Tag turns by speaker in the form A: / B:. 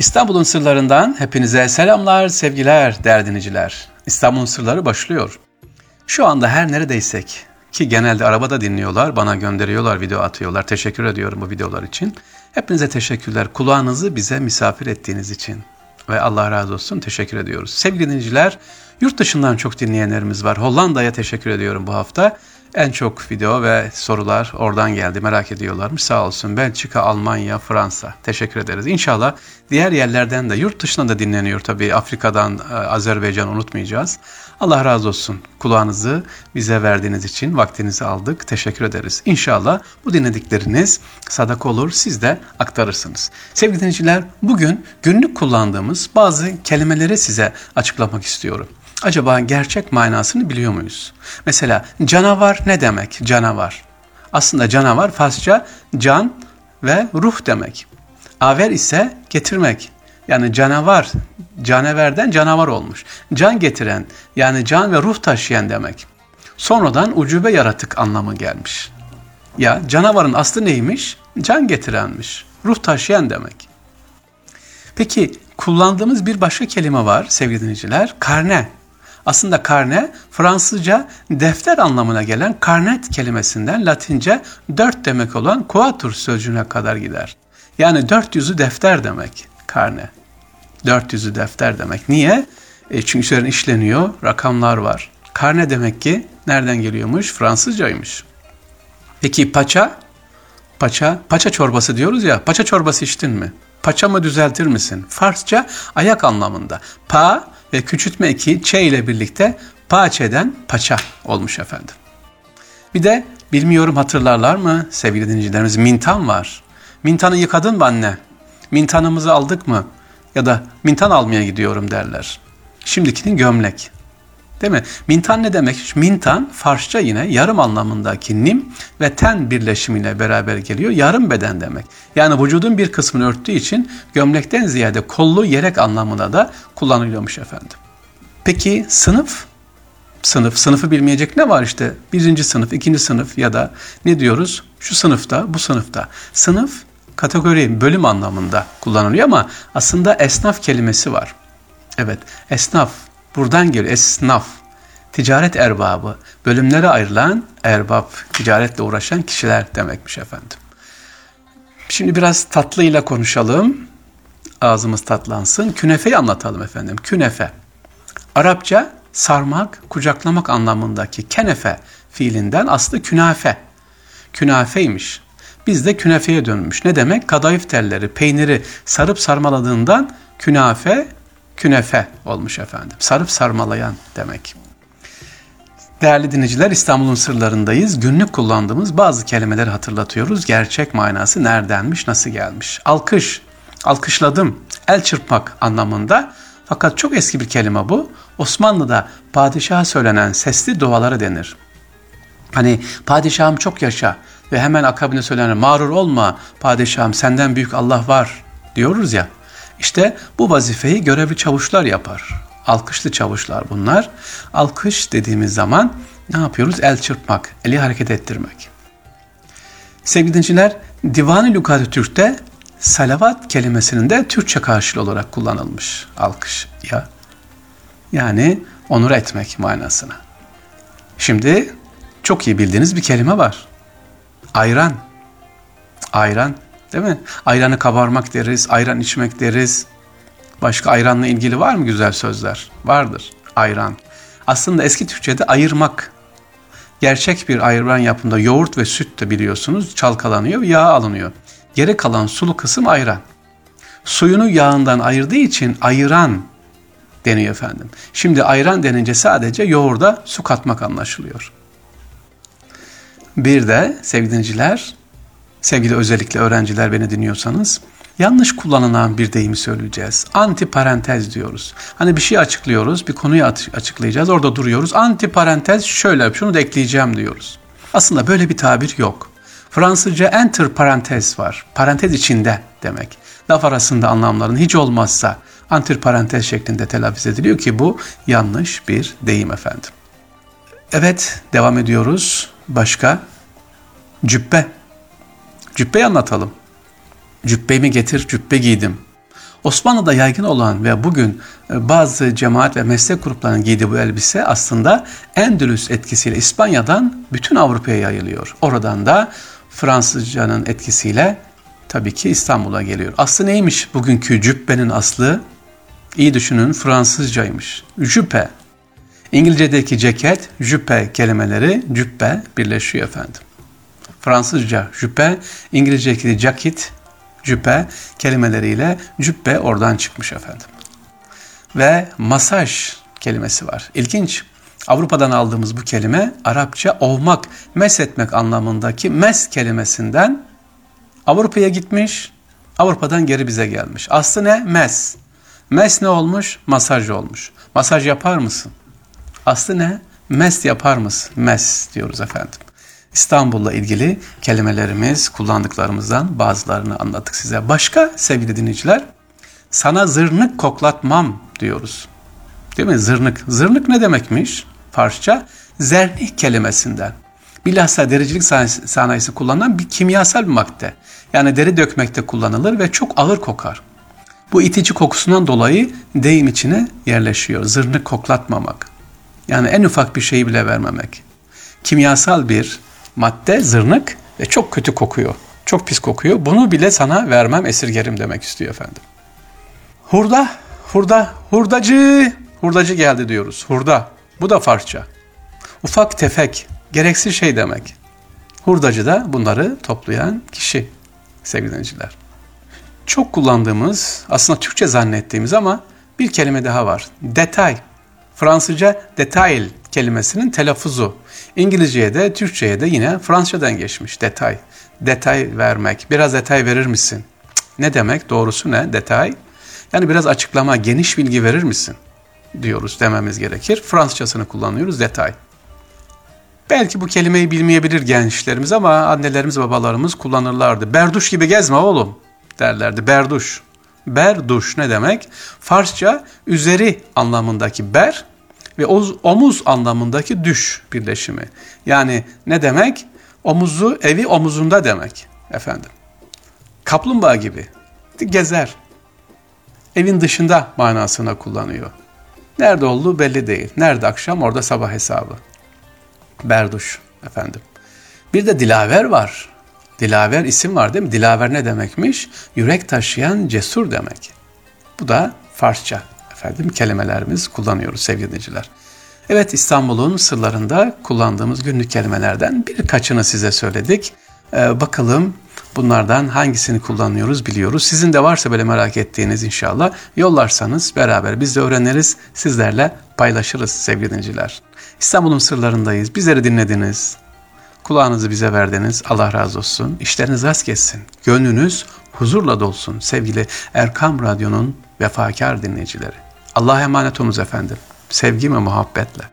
A: İstanbul'un sırlarından hepinize selamlar, sevgiler değerli dinleyiciler. İstanbul'un sırları başlıyor. Şu anda her neredeysek ki genelde arabada dinliyorlar, bana gönderiyorlar, video atıyorlar. Teşekkür ediyorum bu videolar için. Hepinize teşekkürler. Kulağınızı bize misafir ettiğiniz için. Ve Allah razı olsun teşekkür ediyoruz. Sevgili dinleyiciler, yurt dışından çok dinleyenlerimiz var. Hollanda'ya teşekkür ediyorum bu hafta. En çok video ve sorular oradan geldi. Merak ediyorlarmış. Sağ olsun. Belçika, Almanya, Fransa. Teşekkür ederiz. İnşallah diğer yerlerden de yurt dışından da dinleniyor tabii. Afrika'dan, e, Azerbaycan unutmayacağız. Allah razı olsun. Kulağınızı bize verdiğiniz için vaktinizi aldık. Teşekkür ederiz. İnşallah bu dinledikleriniz sadaka olur. Siz de aktarırsınız. Sevgili dinleyiciler bugün günlük kullandığımız bazı kelimeleri size açıklamak istiyorum acaba gerçek manasını biliyor muyuz? Mesela canavar ne demek? Canavar. Aslında canavar Farsça can ve ruh demek. Aver ise getirmek. Yani canavar, canaverden canavar olmuş. Can getiren, yani can ve ruh taşıyan demek. Sonradan ucube yaratık anlamı gelmiş. Ya canavarın aslı neymiş? Can getirenmiş. Ruh taşıyan demek. Peki kullandığımız bir başka kelime var sevgili dinleyiciler. Karne. Aslında karne Fransızca defter anlamına gelen karnet kelimesinden Latince dört demek olan quatur sözcüğüne kadar gider. Yani dört yüzü defter demek karne. Dört yüzü defter demek. Niye? E çünkü üzerine işleniyor, rakamlar var. Karne demek ki nereden geliyormuş? Fransızcaymış. Peki paça? Paça, paça çorbası diyoruz ya. Paça çorbası içtin mi? Paçamı düzeltir misin? Farsça ayak anlamında. Pa ve küçültme eki ç ile birlikte paçeden paça olmuş efendim. Bir de bilmiyorum hatırlarlar mı sevgili dinleyicilerimiz mintan var. Mintanı yıkadın mı anne? Mintanımızı aldık mı? Ya da mintan almaya gidiyorum derler. Şimdikinin gömlek. Değil mi? Mintan ne demek? Mintan Farsça yine yarım anlamındaki nim ve ten birleşimiyle beraber geliyor. Yarım beden demek. Yani vücudun bir kısmını örttüğü için gömlekten ziyade kollu yelek anlamında da kullanılıyormuş efendim. Peki sınıf? Sınıf, sınıfı bilmeyecek ne var işte? Birinci sınıf, ikinci sınıf ya da ne diyoruz? Şu sınıfta, bu sınıfta. Sınıf kategori, bölüm anlamında kullanılıyor ama aslında esnaf kelimesi var. Evet, esnaf Buradan geliyor esnaf, ticaret erbabı, bölümlere ayrılan erbab, ticaretle uğraşan kişiler demekmiş efendim. Şimdi biraz tatlıyla konuşalım. Ağzımız tatlansın. Künefeyi anlatalım efendim. Künefe. Arapça sarmak, kucaklamak anlamındaki kenefe fiilinden aslı künafe. Künafeymiş. Bizde künefeye dönmüş. Ne demek? Kadayıf telleri, peyniri sarıp sarmaladığından künafe künefe olmuş efendim. Sarıp sarmalayan demek. Değerli dinleyiciler İstanbul'un sırlarındayız. Günlük kullandığımız bazı kelimeleri hatırlatıyoruz. Gerçek manası neredenmiş, nasıl gelmiş? Alkış, alkışladım, el çırpmak anlamında. Fakat çok eski bir kelime bu. Osmanlı'da padişaha söylenen sesli duaları denir. Hani padişahım çok yaşa ve hemen akabine söylenen mağrur olma padişahım senden büyük Allah var diyoruz ya. İşte bu vazifeyi görevli çavuşlar yapar. Alkışlı çavuşlar bunlar. Alkış dediğimiz zaman ne yapıyoruz? El çırpmak, eli hareket ettirmek. Sevgili dinciler, Divan-ı Türk'te salavat kelimesinin de Türkçe karşılığı olarak kullanılmış alkış ya. Yani onur etmek manasına. Şimdi çok iyi bildiğiniz bir kelime var. Ayran. Ayran Değil mi? Ayranı kabarmak deriz, ayran içmek deriz. Başka ayranla ilgili var mı güzel sözler? Vardır. Ayran. Aslında eski Türkçe'de ayırmak. Gerçek bir ayran yapımında yoğurt ve süt de biliyorsunuz çalkalanıyor, yağ alınıyor. Geri kalan sulu kısım ayran. Suyunu yağından ayırdığı için ayıran deniyor efendim. Şimdi ayran denince sadece yoğurda su katmak anlaşılıyor. Bir de sevgili dinleyiciler sevgili özellikle öğrenciler beni dinliyorsanız yanlış kullanılan bir deyimi söyleyeceğiz. Anti parantez diyoruz. Hani bir şey açıklıyoruz, bir konuyu açıklayacağız. Orada duruyoruz. Anti parantez şöyle, şunu da ekleyeceğim diyoruz. Aslında böyle bir tabir yok. Fransızca enter parantez var. Parantez içinde demek. Laf arasında anlamların hiç olmazsa antir parantez şeklinde telaffuz ediliyor ki bu yanlış bir deyim efendim. Evet devam ediyoruz. Başka? Cübbe Cübbeyi anlatalım. Cübbemi getir, cübbe giydim. Osmanlı'da yaygın olan ve bugün e, bazı cemaat ve meslek gruplarının giydiği bu elbise aslında Endülüs etkisiyle İspanya'dan bütün Avrupa'ya yayılıyor. Oradan da Fransızcanın etkisiyle tabii ki İstanbul'a geliyor. Aslı neymiş bugünkü cübbenin aslı? İyi düşünün Fransızcaymış. Jüpe. İngilizce'deki ceket, jüpe kelimeleri cübbe birleşiyor efendim. Fransızca jüpe, İngilizce'deki jacket, cübbe kelimeleriyle cübbe oradan çıkmış efendim. Ve masaj kelimesi var. İlginç. Avrupa'dan aldığımız bu kelime Arapça ovmak, mes etmek anlamındaki mes kelimesinden Avrupa'ya gitmiş, Avrupa'dan geri bize gelmiş. Aslı ne? Mes. Mes ne olmuş? Masaj olmuş. Masaj yapar mısın? Aslı ne? Mes yapar mısın? Mes diyoruz efendim. İstanbul'la ilgili kelimelerimiz, kullandıklarımızdan bazılarını anlattık size. Başka sevgili dinleyiciler, sana zırnık koklatmam diyoruz. Değil mi? Zırnık. Zırnık ne demekmiş? Farsça zernih kelimesinden. Bilhassa dericilik sanayisi kullanılan bir kimyasal bir madde. Yani deri dökmekte kullanılır ve çok ağır kokar. Bu itici kokusundan dolayı deyim içine yerleşiyor. Zırnık koklatmamak. Yani en ufak bir şeyi bile vermemek. Kimyasal bir madde zırnık ve çok kötü kokuyor. Çok pis kokuyor. Bunu bile sana vermem esirgerim demek istiyor efendim. Hurda, hurda, hurdacı, hurdacı geldi diyoruz. Hurda. Bu da Farsça. Ufak tefek, gereksiz şey demek. Hurdacı da bunları toplayan kişi sevgili dinleyiciler. Çok kullandığımız, aslında Türkçe zannettiğimiz ama bir kelime daha var. Detay. Fransızca detail kelimesinin telaffuzu. İngilizceye de Türkçe'ye de yine Fransızcadan geçmiş detay. Detay vermek. Biraz detay verir misin? ne demek? Doğrusu ne? Detay. Yani biraz açıklama, geniş bilgi verir misin? Diyoruz dememiz gerekir. Fransızcasını kullanıyoruz detay. Belki bu kelimeyi bilmeyebilir gençlerimiz ama annelerimiz babalarımız kullanırlardı. Berduş gibi gezme oğlum derlerdi. Berduş. Berduş ne demek? Farsça üzeri anlamındaki ber ve omuz anlamındaki düş birleşimi. Yani ne demek? Omuzu, evi omuzunda demek efendim. Kaplumbağa gibi gezer. Evin dışında manasına kullanıyor. Nerede olduğu belli değil. Nerede akşam orada sabah hesabı. Berduş efendim. Bir de Dilaver var. Dilaver isim var değil mi? Dilaver ne demekmiş? Yürek taşıyan cesur demek. Bu da Farsça efendim kelimelerimiz kullanıyoruz sevgili dinleyiciler. Evet İstanbul'un sırlarında kullandığımız günlük kelimelerden birkaçını size söyledik. Ee, bakalım bunlardan hangisini kullanıyoruz biliyoruz. Sizin de varsa böyle merak ettiğiniz inşallah yollarsanız beraber biz de öğreniriz, sizlerle paylaşırız sevgili dinleyiciler. İstanbul'un sırlarındayız. Bizleri dinlediniz. Kulağınızı bize verdiniz. Allah razı olsun. İşleriniz rast geçsin. Gönlünüz huzurla dolsun sevgili Erkam Radyo'nun vefakar dinleyicileri. Allah'a emanet olunuz efendim. Sevgi ve muhabbetle.